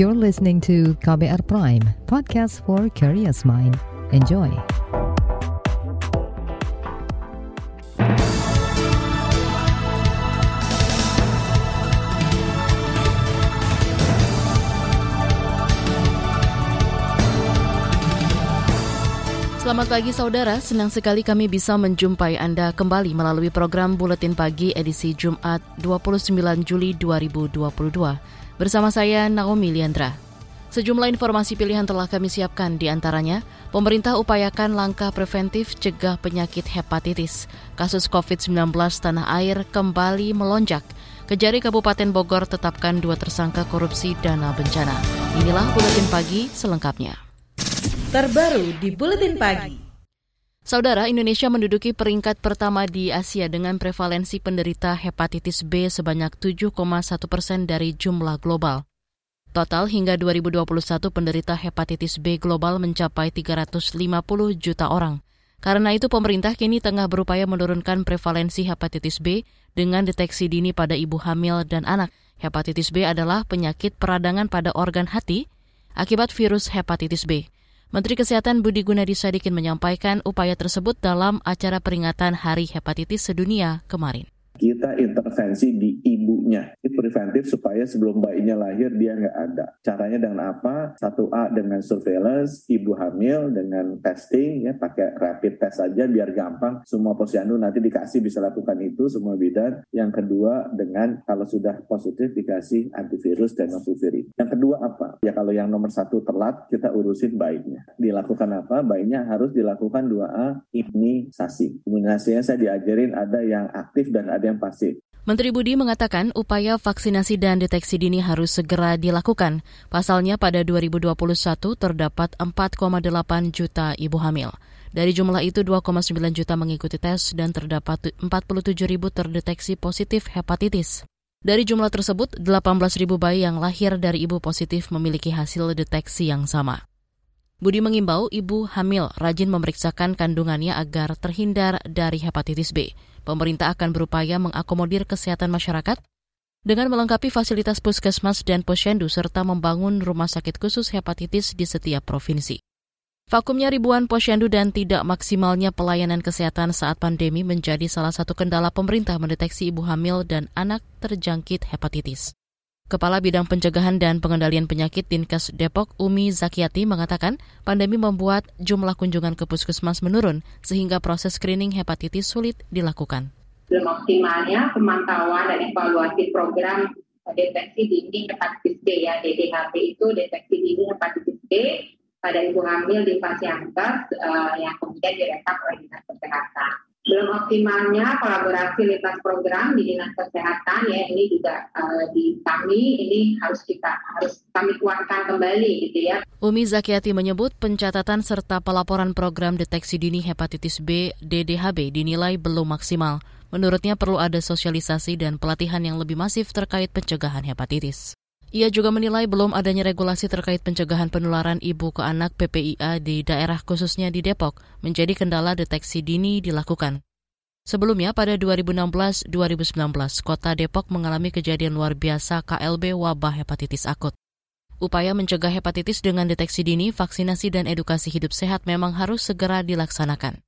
You're listening to KBR Prime, podcast for curious mind. Enjoy. Selamat pagi saudara, senang sekali kami bisa menjumpai Anda kembali melalui program Buletin Pagi edisi Jumat 29 Juli 2022. Bersama saya Naomi Liandra. Sejumlah informasi pilihan telah kami siapkan di antaranya, pemerintah upayakan langkah preventif cegah penyakit hepatitis. Kasus COVID-19 tanah air kembali melonjak. Kejari Kabupaten Bogor tetapkan dua tersangka korupsi dana bencana. Inilah Buletin Pagi selengkapnya terbaru di Buletin Pagi. Saudara, Indonesia menduduki peringkat pertama di Asia dengan prevalensi penderita hepatitis B sebanyak 7,1 persen dari jumlah global. Total hingga 2021 penderita hepatitis B global mencapai 350 juta orang. Karena itu pemerintah kini tengah berupaya menurunkan prevalensi hepatitis B dengan deteksi dini pada ibu hamil dan anak. Hepatitis B adalah penyakit peradangan pada organ hati akibat virus hepatitis B. Menteri Kesehatan Budi Gunadi Sadikin menyampaikan upaya tersebut dalam acara peringatan Hari Hepatitis Sedunia kemarin kita intervensi di ibunya. Itu preventif supaya sebelum bayinya lahir dia nggak ada. Caranya dengan apa? Satu A dengan surveillance, ibu hamil dengan testing, ya pakai rapid test saja biar gampang. Semua posyandu nanti dikasih bisa lakukan itu semua bidan. Yang kedua dengan kalau sudah positif dikasih antivirus dan novuvirin. Yang kedua apa? Ya kalau yang nomor satu telat kita urusin bayinya. Dilakukan apa? Bayinya harus dilakukan 2A imunisasi. Imunisasinya saya diajarin ada yang aktif dan ada pasif. Menteri Budi mengatakan upaya vaksinasi dan deteksi dini harus segera dilakukan. Pasalnya pada 2021 terdapat 4,8 juta ibu hamil. Dari jumlah itu 2,9 juta mengikuti tes dan terdapat 47 ribu terdeteksi positif hepatitis. Dari jumlah tersebut, 18 ribu bayi yang lahir dari ibu positif memiliki hasil deteksi yang sama. Budi mengimbau ibu hamil rajin memeriksakan kandungannya agar terhindar dari hepatitis B. Pemerintah akan berupaya mengakomodir kesehatan masyarakat dengan melengkapi fasilitas puskesmas dan posyandu serta membangun rumah sakit khusus hepatitis di setiap provinsi. Vakumnya ribuan posyandu dan tidak maksimalnya pelayanan kesehatan saat pandemi menjadi salah satu kendala pemerintah mendeteksi ibu hamil dan anak terjangkit hepatitis. Kepala Bidang Pencegahan dan Pengendalian Penyakit Dinkes Depok Umi Zakiati mengatakan pandemi membuat jumlah kunjungan ke puskesmas menurun sehingga proses screening hepatitis sulit dilakukan. Belum optimalnya pemantauan dan evaluasi program deteksi dini hepatitis B ya DDHB itu deteksi dini hepatitis B pada ibu hamil di fase yang uh, yang kemudian direkam oleh dinas kesehatan belum optimalnya kolaborasi lintas program di dinas kesehatan ya ini juga uh, di kami ini harus kita harus kami kuatkan kembali gitu ya. Umi Zakiati menyebut pencatatan serta pelaporan program deteksi dini hepatitis B DDHB dinilai belum maksimal. Menurutnya perlu ada sosialisasi dan pelatihan yang lebih masif terkait pencegahan hepatitis. Ia juga menilai belum adanya regulasi terkait pencegahan penularan ibu ke anak PPIA di daerah khususnya di Depok menjadi kendala deteksi dini dilakukan. Sebelumnya pada 2016-2019, Kota Depok mengalami kejadian luar biasa KLB wabah hepatitis akut. Upaya mencegah hepatitis dengan deteksi dini, vaksinasi dan edukasi hidup sehat memang harus segera dilaksanakan.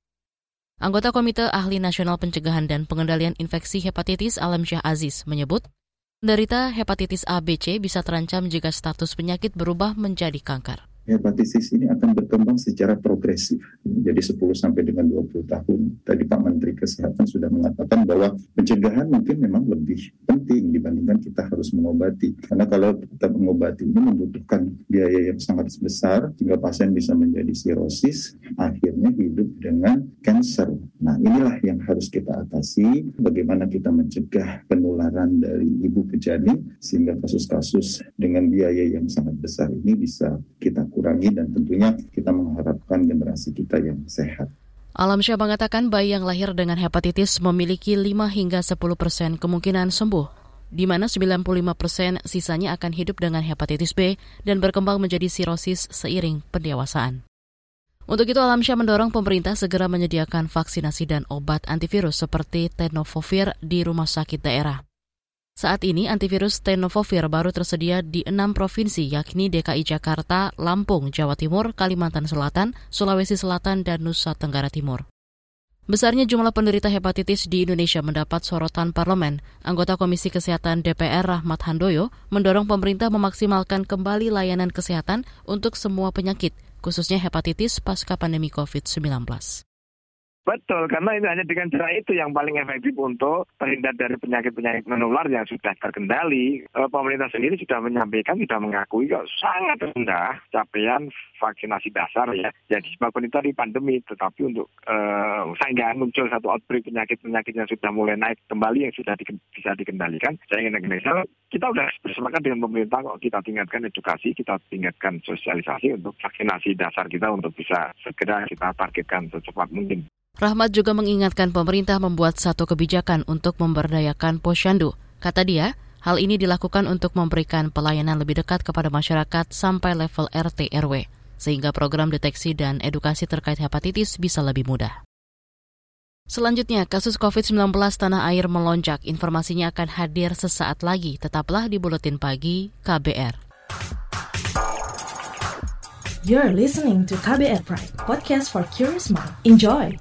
Anggota Komite Ahli Nasional Pencegahan dan Pengendalian Infeksi Hepatitis Alam Syah Aziz menyebut, penderita hepatitis A, B, C bisa terancam jika status penyakit berubah menjadi kanker hepatitis ini akan berkembang secara progresif. Jadi 10 sampai dengan 20 tahun. Tadi Pak Menteri Kesehatan sudah mengatakan bahwa pencegahan mungkin memang lebih penting dibandingkan kita harus mengobati. Karena kalau kita mengobati ini membutuhkan biaya yang sangat besar sehingga pasien bisa menjadi sirosis, akhirnya hidup dengan kanker. Nah inilah yang harus kita atasi, bagaimana kita mencegah penularan dari ibu ke janin sehingga kasus-kasus dengan biaya yang sangat besar ini bisa kita kurangi dan tentunya kita mengharapkan generasi kita yang sehat. Alam Syah mengatakan bayi yang lahir dengan hepatitis memiliki 5 hingga 10 persen kemungkinan sembuh, di mana 95 persen sisanya akan hidup dengan hepatitis B dan berkembang menjadi sirosis seiring pendewasaan. Untuk itu Alam Syah mendorong pemerintah segera menyediakan vaksinasi dan obat antivirus seperti tenofovir di rumah sakit daerah. Saat ini antivirus tenofovir baru tersedia di enam provinsi yakni DKI Jakarta, Lampung, Jawa Timur, Kalimantan Selatan, Sulawesi Selatan, dan Nusa Tenggara Timur. Besarnya jumlah penderita hepatitis di Indonesia mendapat sorotan parlemen. Anggota Komisi Kesehatan DPR Rahmat Handoyo mendorong pemerintah memaksimalkan kembali layanan kesehatan untuk semua penyakit, khususnya hepatitis pasca pandemi COVID-19. Betul, karena ini hanya dengan cara itu yang paling efektif untuk terhindar dari penyakit-penyakit menular yang sudah terkendali. E, pemerintah sendiri sudah menyampaikan, sudah mengakui kok sangat rendah capaian vaksinasi dasar ya. Jadi sebabkan itu di pandemi, tetapi untuk e, sehingga muncul satu outbreak penyakit-penyakit yang sudah mulai naik kembali yang sudah di, bisa dikendalikan. Saya ingin mengingatkan, kita sudah bersepakat dengan pemerintah kok kita tingkatkan edukasi, kita tingkatkan sosialisasi untuk vaksinasi dasar kita untuk bisa segera kita targetkan secepat mungkin. Rahmat juga mengingatkan pemerintah membuat satu kebijakan untuk memberdayakan posyandu. Kata dia, hal ini dilakukan untuk memberikan pelayanan lebih dekat kepada masyarakat sampai level RT RW, sehingga program deteksi dan edukasi terkait hepatitis bisa lebih mudah. Selanjutnya, kasus COVID-19 tanah air melonjak. Informasinya akan hadir sesaat lagi. Tetaplah di Buletin Pagi KBR. You're listening to KBR Pride, podcast for curious mind. Enjoy!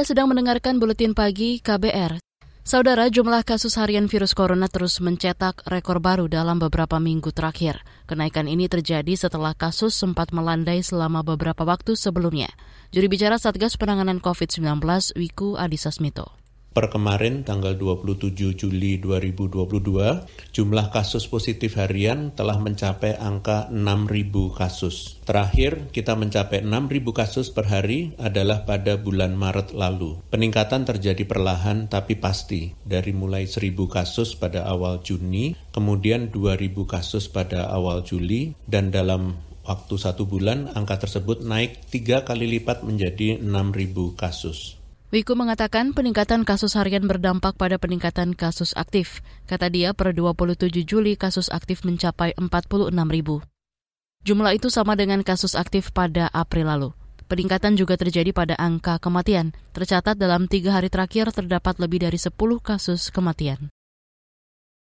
Anda sedang mendengarkan buletin pagi KBR. Saudara, jumlah kasus harian virus corona terus mencetak rekor baru dalam beberapa minggu terakhir. Kenaikan ini terjadi setelah kasus sempat melandai selama beberapa waktu sebelumnya. Juri bicara Satgas Penanganan COVID-19, Wiku Adhisa Smito. Per kemarin tanggal 27 Juli 2022, jumlah kasus positif harian telah mencapai angka 6.000 kasus. Terakhir, kita mencapai 6.000 kasus per hari adalah pada bulan Maret lalu. Peningkatan terjadi perlahan tapi pasti, dari mulai 1.000 kasus pada awal Juni, kemudian 2.000 kasus pada awal Juli, dan dalam waktu satu bulan angka tersebut naik tiga kali lipat menjadi 6.000 kasus. Wiku mengatakan peningkatan kasus harian berdampak pada peningkatan kasus aktif. Kata dia, per 27 Juli kasus aktif mencapai 46 ribu. Jumlah itu sama dengan kasus aktif pada April lalu. Peningkatan juga terjadi pada angka kematian. Tercatat dalam tiga hari terakhir terdapat lebih dari 10 kasus kematian.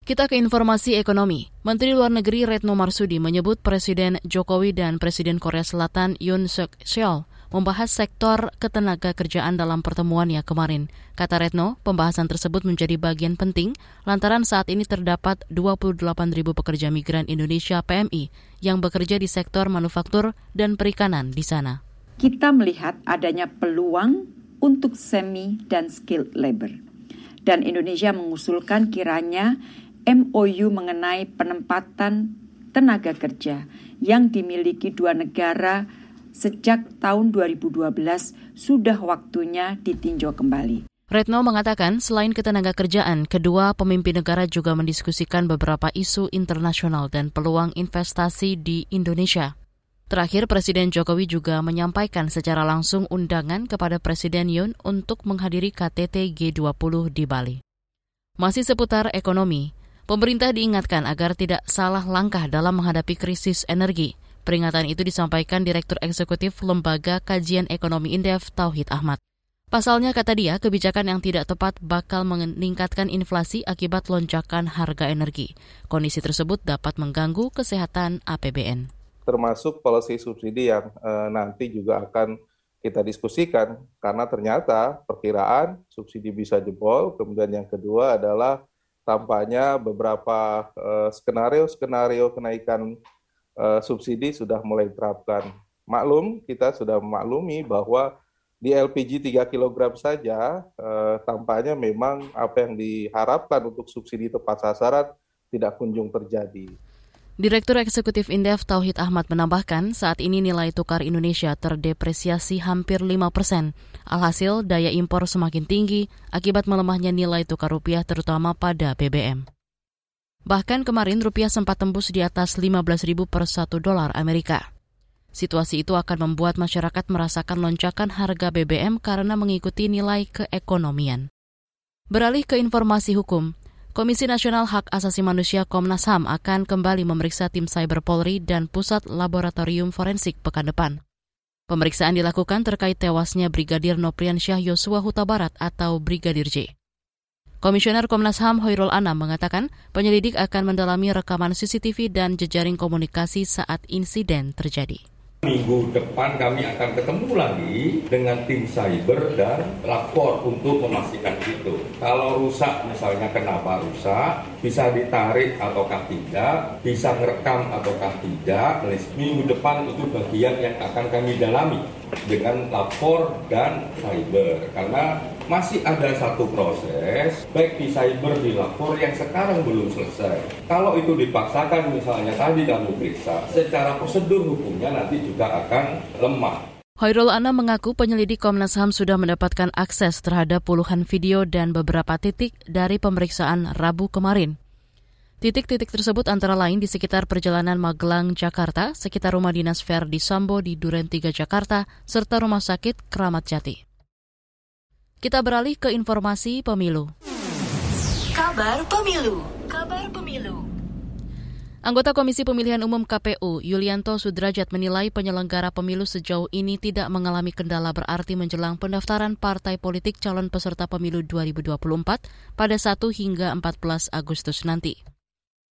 Kita ke informasi ekonomi. Menteri Luar Negeri Retno Marsudi menyebut Presiden Jokowi dan Presiden Korea Selatan Yoon Suk Yeol membahas sektor ketenaga kerjaan dalam pertemuannya kemarin. Kata Retno, pembahasan tersebut menjadi bagian penting lantaran saat ini terdapat 28 ribu pekerja migran Indonesia PMI yang bekerja di sektor manufaktur dan perikanan di sana. Kita melihat adanya peluang untuk semi dan skilled labor. Dan Indonesia mengusulkan kiranya MOU mengenai penempatan tenaga kerja yang dimiliki dua negara sejak tahun 2012 sudah waktunya ditinjau kembali. Retno mengatakan selain ketenaga kerjaan, kedua pemimpin negara juga mendiskusikan beberapa isu internasional dan peluang investasi di Indonesia. Terakhir, Presiden Jokowi juga menyampaikan secara langsung undangan kepada Presiden Yun untuk menghadiri KTT G20 di Bali. Masih seputar ekonomi, pemerintah diingatkan agar tidak salah langkah dalam menghadapi krisis energi. Peringatan itu disampaikan Direktur Eksekutif Lembaga Kajian Ekonomi Indef Tauhid Ahmad. Pasalnya, kata dia, kebijakan yang tidak tepat bakal meningkatkan inflasi akibat lonjakan harga energi. Kondisi tersebut dapat mengganggu kesehatan APBN. Termasuk polisi subsidi yang e, nanti juga akan kita diskusikan, karena ternyata perkiraan subsidi bisa jebol. Kemudian yang kedua adalah tampaknya beberapa eh, skenario-skenario kenaikan uh, subsidi sudah mulai diterapkan. Maklum, kita sudah memaklumi bahwa di LPG 3 kg saja uh, tampaknya memang apa yang diharapkan untuk subsidi tepat sasaran tidak kunjung terjadi. Direktur Eksekutif Indef Tauhid Ahmad menambahkan saat ini nilai tukar Indonesia terdepresiasi hampir 5 persen. Alhasil daya impor semakin tinggi akibat melemahnya nilai tukar rupiah terutama pada BBM. Bahkan kemarin rupiah sempat tembus di atas 15.000 per satu dolar Amerika. Situasi itu akan membuat masyarakat merasakan lonjakan harga BBM karena mengikuti nilai keekonomian. Beralih ke informasi hukum, Komisi Nasional Hak Asasi Manusia Komnas HAM akan kembali memeriksa tim Cyber Polri dan Pusat Laboratorium Forensik pekan depan. Pemeriksaan dilakukan terkait tewasnya Brigadir Nopriansyah Yosua Huta Barat atau Brigadir J. Komisioner Komnas HAM Hoirul Anam mengatakan penyelidik akan mendalami rekaman CCTV dan jejaring komunikasi saat insiden terjadi. Minggu depan kami akan ketemu lagi dengan tim cyber dan lapor untuk memastikan itu. Kalau rusak misalnya kenapa rusak, bisa ditarik ataukah tidak, bisa merekam ataukah tidak. Minggu depan itu bagian yang akan kami dalami dengan lapor dan cyber. Karena masih ada satu proses, baik di cyber, di lapor yang sekarang belum selesai. Kalau itu dipaksakan misalnya tadi kamu periksa, secara prosedur hukumnya nanti juga akan lemah. Hoirul Anam mengaku penyelidik Komnas HAM sudah mendapatkan akses terhadap puluhan video dan beberapa titik dari pemeriksaan Rabu kemarin. Titik-titik tersebut antara lain di sekitar perjalanan Magelang, Jakarta, sekitar rumah dinas Verdi Sambo di Duren 3, Jakarta, serta rumah sakit Keramat Jati. Kita beralih ke informasi pemilu. Kabar pemilu. Kabar pemilu. Anggota Komisi Pemilihan Umum KPU, Yulianto Sudrajat menilai penyelenggara pemilu sejauh ini tidak mengalami kendala berarti menjelang pendaftaran partai politik calon peserta pemilu 2024 pada 1 hingga 14 Agustus nanti.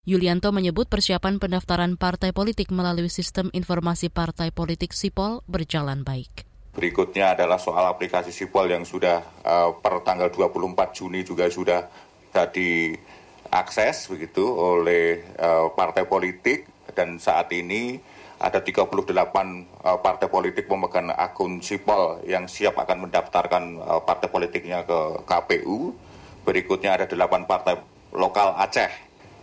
Yulianto menyebut persiapan pendaftaran partai politik melalui sistem informasi partai politik SIPOL berjalan baik. Berikutnya adalah soal aplikasi Sipol yang sudah uh, per tanggal 24 Juni juga sudah diakses begitu oleh uh, partai politik dan saat ini ada 38 uh, partai politik memegang akun Sipol yang siap akan mendaftarkan uh, partai politiknya ke KPU. Berikutnya ada 8 partai lokal Aceh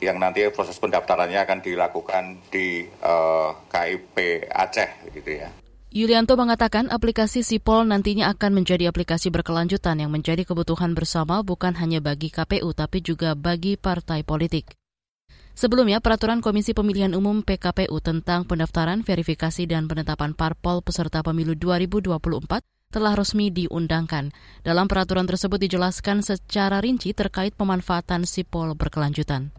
yang nanti proses pendaftarannya akan dilakukan di uh, KIP Aceh gitu ya. Yulianto mengatakan aplikasi Sipol nantinya akan menjadi aplikasi berkelanjutan yang menjadi kebutuhan bersama bukan hanya bagi KPU tapi juga bagi partai politik. Sebelumnya, peraturan Komisi Pemilihan Umum PKPU tentang pendaftaran, verifikasi, dan penetapan parpol peserta pemilu 2024 telah resmi diundangkan. Dalam peraturan tersebut dijelaskan secara rinci terkait pemanfaatan sipol berkelanjutan.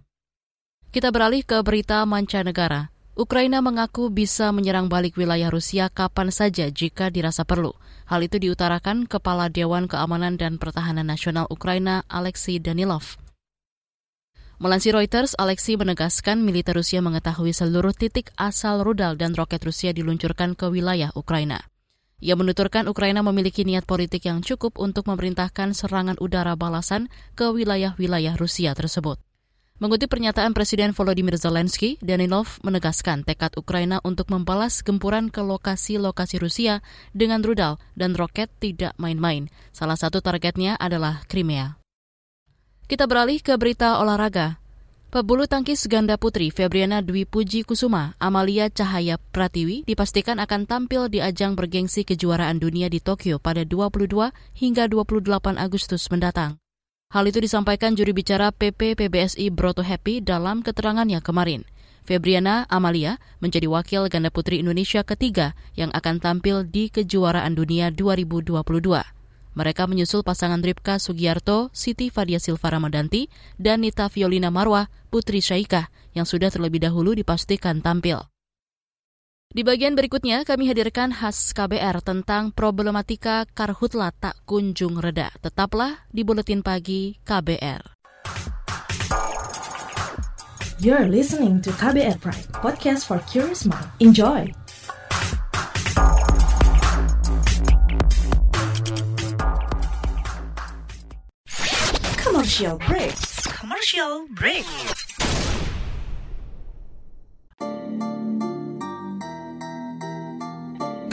Kita beralih ke berita mancanegara. Ukraina mengaku bisa menyerang balik wilayah Rusia kapan saja jika dirasa perlu. Hal itu diutarakan Kepala Dewan Keamanan dan Pertahanan Nasional Ukraina Alexei Danilov. Melansir Reuters, Alexei menegaskan militer Rusia mengetahui seluruh titik asal rudal dan roket Rusia diluncurkan ke wilayah Ukraina. Ia menuturkan Ukraina memiliki niat politik yang cukup untuk memerintahkan serangan udara balasan ke wilayah-wilayah Rusia tersebut. Mengutip pernyataan Presiden Volodymyr Zelensky, Danilov menegaskan tekad Ukraina untuk membalas gempuran ke lokasi-lokasi Rusia dengan rudal dan roket tidak main-main. Salah satu targetnya adalah Crimea. Kita beralih ke berita olahraga. Pebulu tangkis ganda putri Febriana Dwi Puji Kusuma, Amalia Cahaya Pratiwi dipastikan akan tampil di ajang bergengsi kejuaraan dunia di Tokyo pada 22 hingga 28 Agustus mendatang. Hal itu disampaikan juri bicara PP PBSI Broto Happy dalam keterangannya kemarin. Febriana Amalia menjadi wakil ganda putri Indonesia ketiga yang akan tampil di kejuaraan dunia 2022. Mereka menyusul pasangan Ripka Sugiarto, Siti Fadia Silva Ramadanti, dan Nita Violina Marwah, Putri Syaikah, yang sudah terlebih dahulu dipastikan tampil. Di bagian berikutnya kami hadirkan khas KBR tentang problematika karhutla tak kunjung reda. Tetaplah di Buletin Pagi KBR. You're listening to KBR Pride, podcast for curious mind. Enjoy! Commercial break. Commercial break.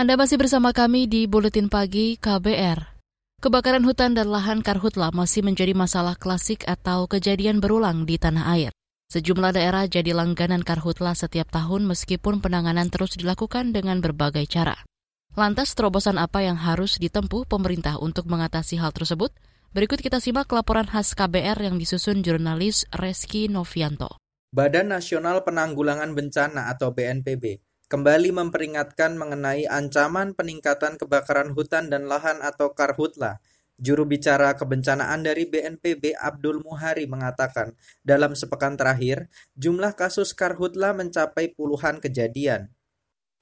Anda masih bersama kami di Buletin Pagi KBR. Kebakaran hutan dan lahan karhutla masih menjadi masalah klasik atau kejadian berulang di tanah air. Sejumlah daerah jadi langganan karhutla setiap tahun meskipun penanganan terus dilakukan dengan berbagai cara. Lantas terobosan apa yang harus ditempuh pemerintah untuk mengatasi hal tersebut? Berikut kita simak laporan khas KBR yang disusun jurnalis Reski Novianto. Badan Nasional Penanggulangan Bencana atau BNPB kembali memperingatkan mengenai ancaman peningkatan kebakaran hutan dan lahan atau karhutla. Juru bicara kebencanaan dari BNPB Abdul Muhari mengatakan, dalam sepekan terakhir, jumlah kasus karhutla mencapai puluhan kejadian.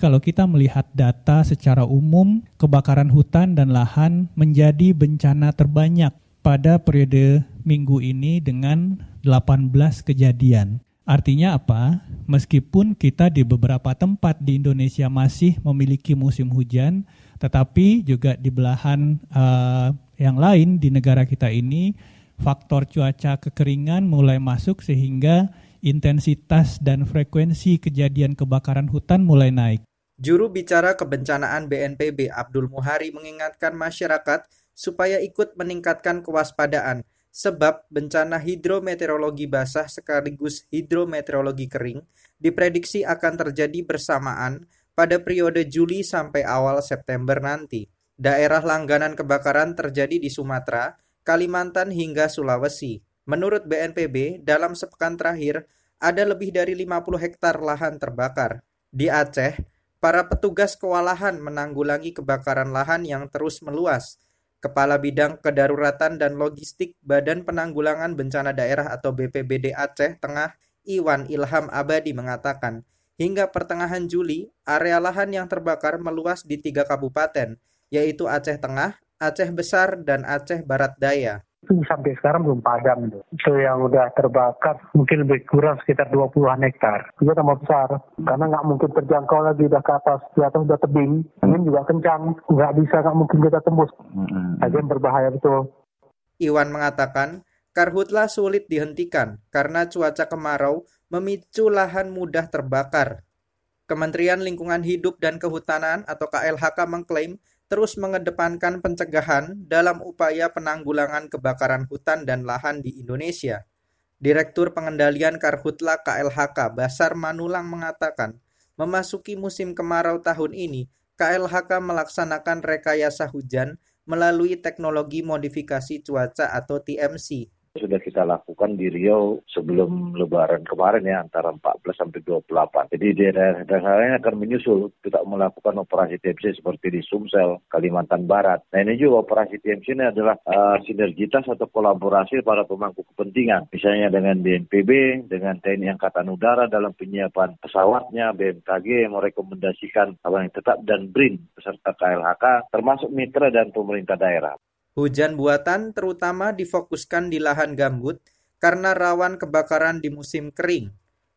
Kalau kita melihat data secara umum, kebakaran hutan dan lahan menjadi bencana terbanyak pada periode minggu ini dengan 18 kejadian. Artinya apa? Meskipun kita di beberapa tempat di Indonesia masih memiliki musim hujan, tetapi juga di belahan uh, yang lain di negara kita ini faktor cuaca kekeringan mulai masuk sehingga intensitas dan frekuensi kejadian kebakaran hutan mulai naik. Juru bicara kebencanaan BNPB Abdul Muhari mengingatkan masyarakat supaya ikut meningkatkan kewaspadaan sebab bencana hidrometeorologi basah sekaligus hidrometeorologi kering diprediksi akan terjadi bersamaan pada periode Juli sampai awal September nanti. Daerah langganan kebakaran terjadi di Sumatera, Kalimantan hingga Sulawesi. Menurut BNPB, dalam sepekan terakhir ada lebih dari 50 hektar lahan terbakar. Di Aceh, para petugas kewalahan menanggulangi kebakaran lahan yang terus meluas Kepala Bidang Kedaruratan dan Logistik Badan Penanggulangan Bencana Daerah atau BPBD Aceh Tengah, Iwan Ilham Abadi mengatakan, hingga pertengahan Juli, area lahan yang terbakar meluas di tiga kabupaten, yaitu Aceh Tengah, Aceh Besar, dan Aceh Barat Daya itu sampai sekarang belum padam itu. Itu yang udah terbakar mungkin lebih kurang sekitar 20-an hektar. Juga tambah besar karena nggak mungkin terjangkau lagi udah ke atas, di atas udah tebing, angin juga kencang, nggak bisa nggak mungkin kita tembus. Agen berbahaya betul. Iwan mengatakan, karhutlah sulit dihentikan karena cuaca kemarau memicu lahan mudah terbakar. Kementerian Lingkungan Hidup dan Kehutanan atau KLHK mengklaim terus mengedepankan pencegahan dalam upaya penanggulangan kebakaran hutan dan lahan di Indonesia. Direktur Pengendalian Karhutla KLHK Basar Manulang mengatakan, memasuki musim kemarau tahun ini, KLHK melaksanakan rekayasa hujan melalui teknologi modifikasi cuaca atau TMC sudah kita lakukan di Riau sebelum Lebaran kemarin ya antara 14 sampai 28. Jadi daerah-daerah lain akan menyusul kita melakukan operasi TMC seperti di Sumsel, Kalimantan Barat. Nah ini juga operasi TMC ini adalah uh, sinergitas atau kolaborasi para pemangku kepentingan. Misalnya dengan BNPB, dengan TNI Angkatan Udara dalam penyiapan pesawatnya, BMKG merekomendasikan apa yang tetap dan BRIN beserta KLHK termasuk mitra dan pemerintah daerah. Hujan buatan terutama difokuskan di lahan gambut karena rawan kebakaran di musim kering.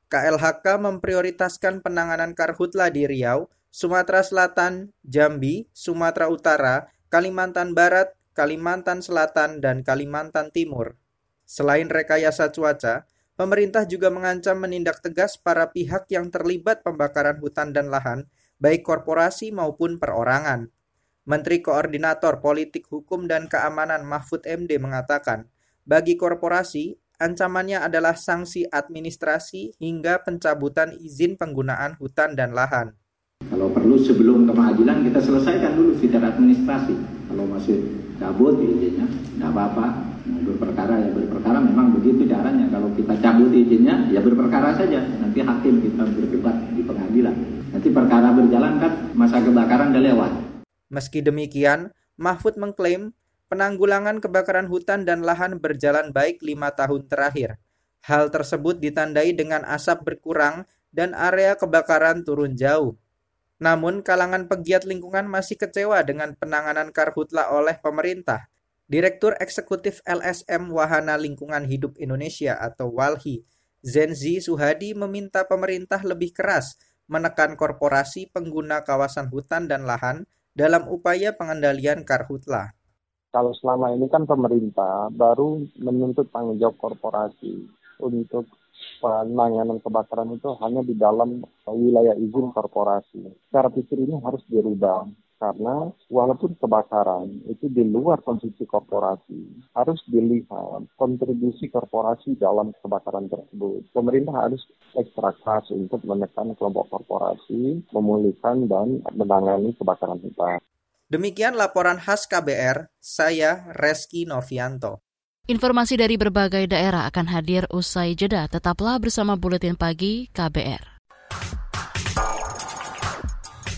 KLHK memprioritaskan penanganan karhutla di Riau, Sumatera Selatan, Jambi, Sumatera Utara, Kalimantan Barat, Kalimantan Selatan, dan Kalimantan Timur. Selain rekayasa cuaca, pemerintah juga mengancam menindak tegas para pihak yang terlibat pembakaran hutan dan lahan, baik korporasi maupun perorangan. Menteri Koordinator Politik Hukum dan Keamanan Mahfud MD mengatakan, bagi korporasi, ancamannya adalah sanksi administrasi hingga pencabutan izin penggunaan hutan dan lahan. Kalau perlu sebelum ke pengadilan kita selesaikan dulu secara administrasi. Kalau masih cabut izinnya, tidak apa-apa. Berperkara ya berperkara memang begitu caranya. Kalau kita cabut izinnya ya berperkara saja. Nanti hakim kita berdebat di pengadilan. Nanti perkara berjalan kan masa kebakaran udah lewat. Meski demikian, Mahfud mengklaim penanggulangan kebakaran hutan dan lahan berjalan baik lima tahun terakhir. Hal tersebut ditandai dengan asap berkurang dan area kebakaran turun jauh. Namun, kalangan pegiat lingkungan masih kecewa dengan penanganan karhutla oleh pemerintah. Direktur Eksekutif LSM Wahana Lingkungan Hidup Indonesia atau WALHI, Zenzi Suhadi meminta pemerintah lebih keras menekan korporasi pengguna kawasan hutan dan lahan dalam upaya pengendalian karhutla. Kalau selama ini kan pemerintah baru menuntut tanggung jawab korporasi untuk penanganan kebakaran itu hanya di dalam wilayah izin korporasi. Cara pikir ini harus dirubah karena walaupun kebakaran itu di luar konsumsi korporasi, harus dilihat kontribusi korporasi dalam kebakaran tersebut. Pemerintah harus ekstra keras untuk menekan kelompok korporasi, memulihkan dan menangani kebakaran hutan. Demikian laporan khas KBR, saya Reski Novianto. Informasi dari berbagai daerah akan hadir usai jeda. Tetaplah bersama Buletin Pagi KBR.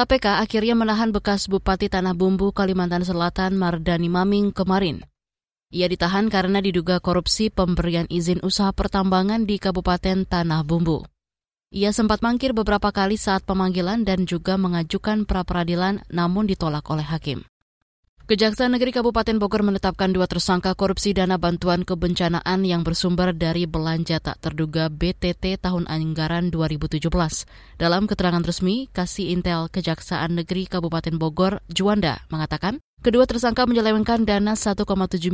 KPK akhirnya menahan bekas Bupati Tanah Bumbu Kalimantan Selatan Mardani Maming kemarin. Ia ditahan karena diduga korupsi pemberian izin usaha pertambangan di Kabupaten Tanah Bumbu. Ia sempat mangkir beberapa kali saat pemanggilan dan juga mengajukan pra-peradilan namun ditolak oleh hakim. Kejaksaan Negeri Kabupaten Bogor menetapkan dua tersangka korupsi dana bantuan kebencanaan yang bersumber dari belanja tak terduga BTT tahun anggaran 2017. Dalam keterangan resmi, Kasih Intel Kejaksaan Negeri Kabupaten Bogor, Juanda, mengatakan kedua tersangka menyelewengkan dana 1,7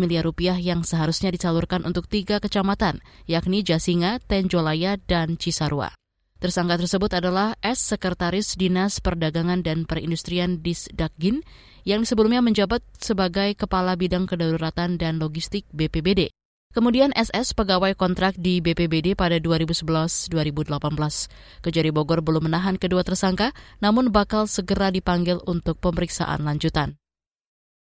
miliar rupiah yang seharusnya disalurkan untuk tiga kecamatan, yakni Jasinga, Tenjolaya, dan Cisarua. Tersangka tersebut adalah S. Sekretaris Dinas Perdagangan dan Perindustrian Disdakgin yang sebelumnya menjabat sebagai Kepala Bidang Kedaruratan dan Logistik BPBD. Kemudian SS pegawai kontrak di BPBD pada 2011-2018. Kejari Bogor belum menahan kedua tersangka, namun bakal segera dipanggil untuk pemeriksaan lanjutan.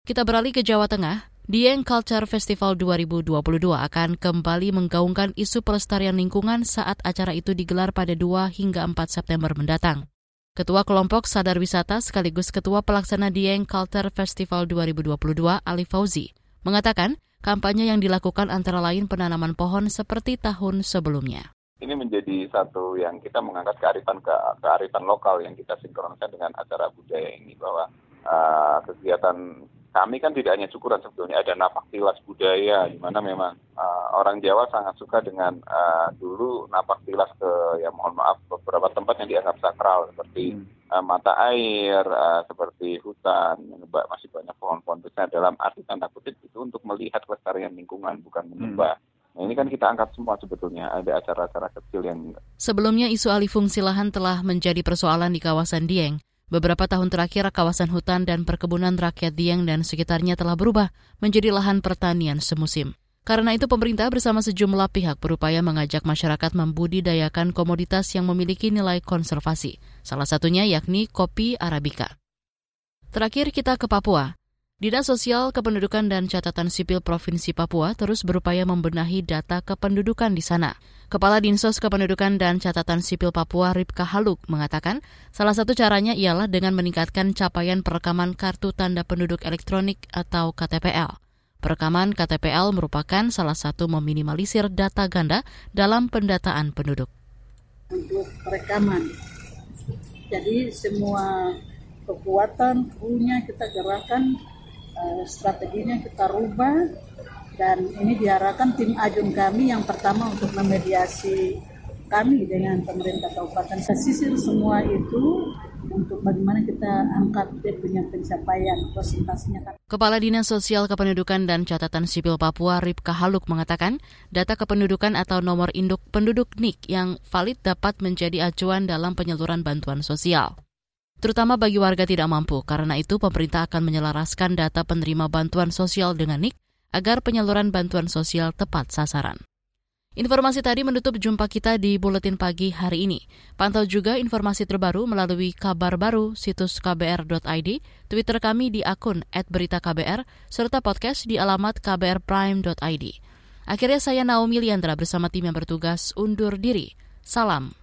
Kita beralih ke Jawa Tengah. Dieng Culture Festival 2022 akan kembali menggaungkan isu pelestarian lingkungan saat acara itu digelar pada 2 hingga 4 September mendatang. Ketua Kelompok Sadar Wisata sekaligus Ketua Pelaksana Dieng Culture Festival 2022 Ali Fauzi mengatakan kampanye yang dilakukan antara lain penanaman pohon seperti tahun sebelumnya. Ini menjadi satu yang kita mengangkat kearifan ke, kearifan lokal yang kita sinkronkan dengan acara budaya ini bahwa uh, kegiatan kami kan tidak hanya syukuran sebetulnya ada napak tilas budaya di mana memang uh, orang Jawa sangat suka dengan uh, dulu napak tilas ke ya mohon maaf beberapa tempat yang dianggap sakral seperti hmm. uh, mata air uh, seperti hutan masih banyak pohon-pohon besar dalam arti tanda kutip itu untuk melihat kelestarian lingkungan bukan menyembah hmm. Nah ini kan kita angkat semua sebetulnya ada acara-acara kecil yang Sebelumnya isu alih fungsi lahan telah menjadi persoalan di kawasan Dieng. Beberapa tahun terakhir, kawasan hutan dan perkebunan rakyat Dieng dan sekitarnya telah berubah menjadi lahan pertanian semusim. Karena itu pemerintah bersama sejumlah pihak berupaya mengajak masyarakat membudidayakan komoditas yang memiliki nilai konservasi, salah satunya yakni kopi Arabica. Terakhir kita ke Papua. Dinas Sosial Kependudukan dan Catatan Sipil Provinsi Papua terus berupaya membenahi data kependudukan di sana. Kepala Dinsos Kependudukan dan Catatan Sipil Papua Ripka Haluk mengatakan salah satu caranya ialah dengan meningkatkan capaian perekaman kartu tanda penduduk elektronik atau KTPL. Perekaman KTPL merupakan salah satu meminimalisir data ganda dalam pendataan penduduk. Untuk perekaman, jadi semua kekuatan punya kita gerakan uh, strateginya kita rubah dan ini diarahkan tim ajun kami yang pertama untuk memediasi kami dengan pemerintah kabupaten sisir semua itu untuk bagaimana kita angkat punya pencapaian presentasinya. Kepala Dinas Sosial Kependudukan dan Catatan Sipil Papua Ripka Haluk mengatakan data kependudukan atau nomor induk penduduk NIK yang valid dapat menjadi acuan dalam penyaluran bantuan sosial terutama bagi warga tidak mampu. Karena itu, pemerintah akan menyelaraskan data penerima bantuan sosial dengan NIK agar penyaluran bantuan sosial tepat sasaran. Informasi tadi menutup jumpa kita di Buletin Pagi hari ini. Pantau juga informasi terbaru melalui kabar baru situs kbr.id, Twitter kami di akun @beritaKBR, serta podcast di alamat kbrprime.id. Akhirnya saya Naomi Liandra bersama tim yang bertugas undur diri. Salam.